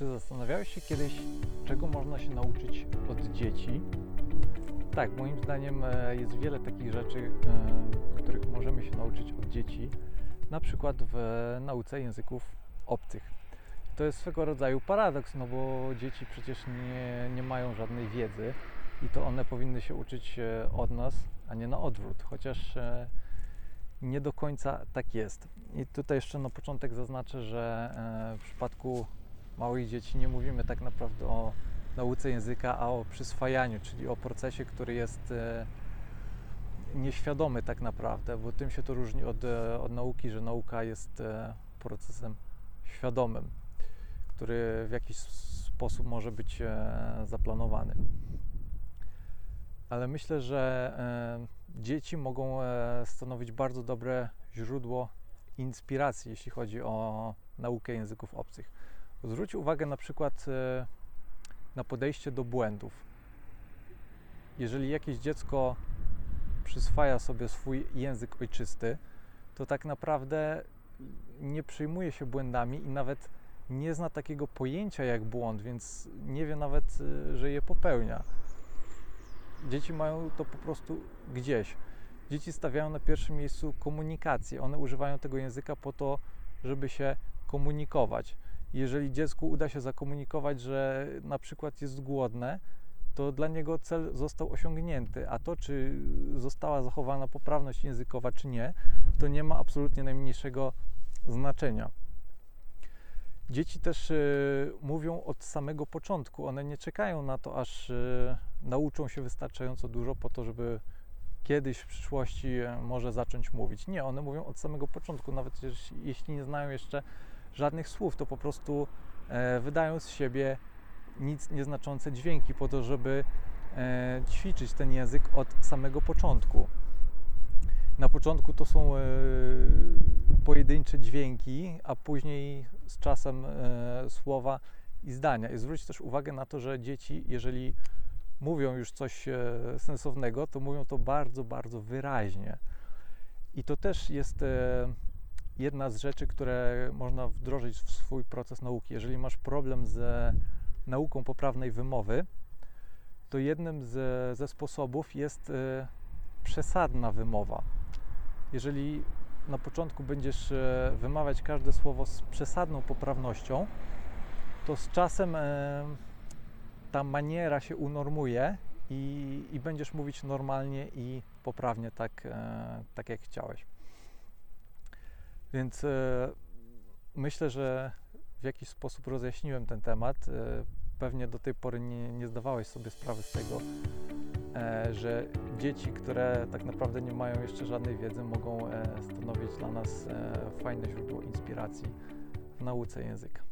Czy zastanawiałeś się kiedyś, czego można się nauczyć od dzieci? Tak, moim zdaniem e, jest wiele takich rzeczy, e, których możemy się nauczyć od dzieci, na przykład w nauce języków obcych. To jest swego rodzaju paradoks, no bo dzieci przecież nie, nie mają żadnej wiedzy i to one powinny się uczyć e, od nas, a nie na odwrót, chociaż nie do końca tak jest. I tutaj jeszcze na początek zaznaczę, że w przypadku małych dzieci nie mówimy tak naprawdę o nauce języka, a o przyswajaniu, czyli o procesie, który jest e, nieświadomy tak naprawdę, bo tym się to różni od, e, od nauki, że nauka jest e, procesem świadomym, który w jakiś sposób może być zaplanowany. Ale myślę, że dzieci mogą stanowić bardzo dobre źródło inspiracji, jeśli chodzi o naukę języków obcych. Zwróć uwagę na przykład e, na podejście do błędów. Jeżeli jakieś dziecko przyswaja sobie swój język ojczysty, to tak naprawdę nie przejmuje się błędami i nawet nie zna takiego pojęcia jak błąd, więc nie wie nawet, y, że je popełnia. Dzieci mają to po prostu gdzieś. Dzieci stawiają na pierwszym miejscu komunikację. One używają tego języka po to, żeby się komunikować. Jeżeli dziecku uda się zakomunikować, że na przykład jest głodne, to dla niego cel został osiągnięty, a to, czy została zachowana poprawność językowa, czy nie, to nie ma absolutnie najmniejszego znaczenia. Dzieci też y, mówią od samego początku. One nie czekają na to, aż y, nauczą się wystarczająco dużo po to, żeby kiedyś w przyszłości y, może zacząć mówić. Nie, one mówią od samego początku, nawet jeśli, jeśli nie znają jeszcze żadnych słów, to po prostu e, wydają z siebie nic nieznaczące dźwięki po to, żeby e, ćwiczyć ten język od samego początku. Na początku to są e, pojedyncze dźwięki, a później z czasem słowa i zdania. I zwróć też uwagę na to, że dzieci, jeżeli mówią już coś sensownego, to mówią to bardzo, bardzo wyraźnie. I to też jest jedna z rzeczy, które można wdrożyć w swój proces nauki. Jeżeli masz problem z nauką poprawnej wymowy, to jednym z, ze sposobów jest e, przesadna wymowa. Jeżeli na początku będziesz e, wymawiać każde słowo z przesadną poprawnością, to z czasem e, ta maniera się unormuje i, i będziesz mówić normalnie i poprawnie, tak, e, tak jak chciałeś. Więc e, myślę, że w jakiś sposób rozjaśniłem ten temat. E, pewnie do tej pory nie, nie zdawałeś sobie sprawy z tego, e, że dzieci, które tak naprawdę nie mają jeszcze żadnej wiedzy, mogą stanowić dla nas fajne źródło inspiracji w nauce języka.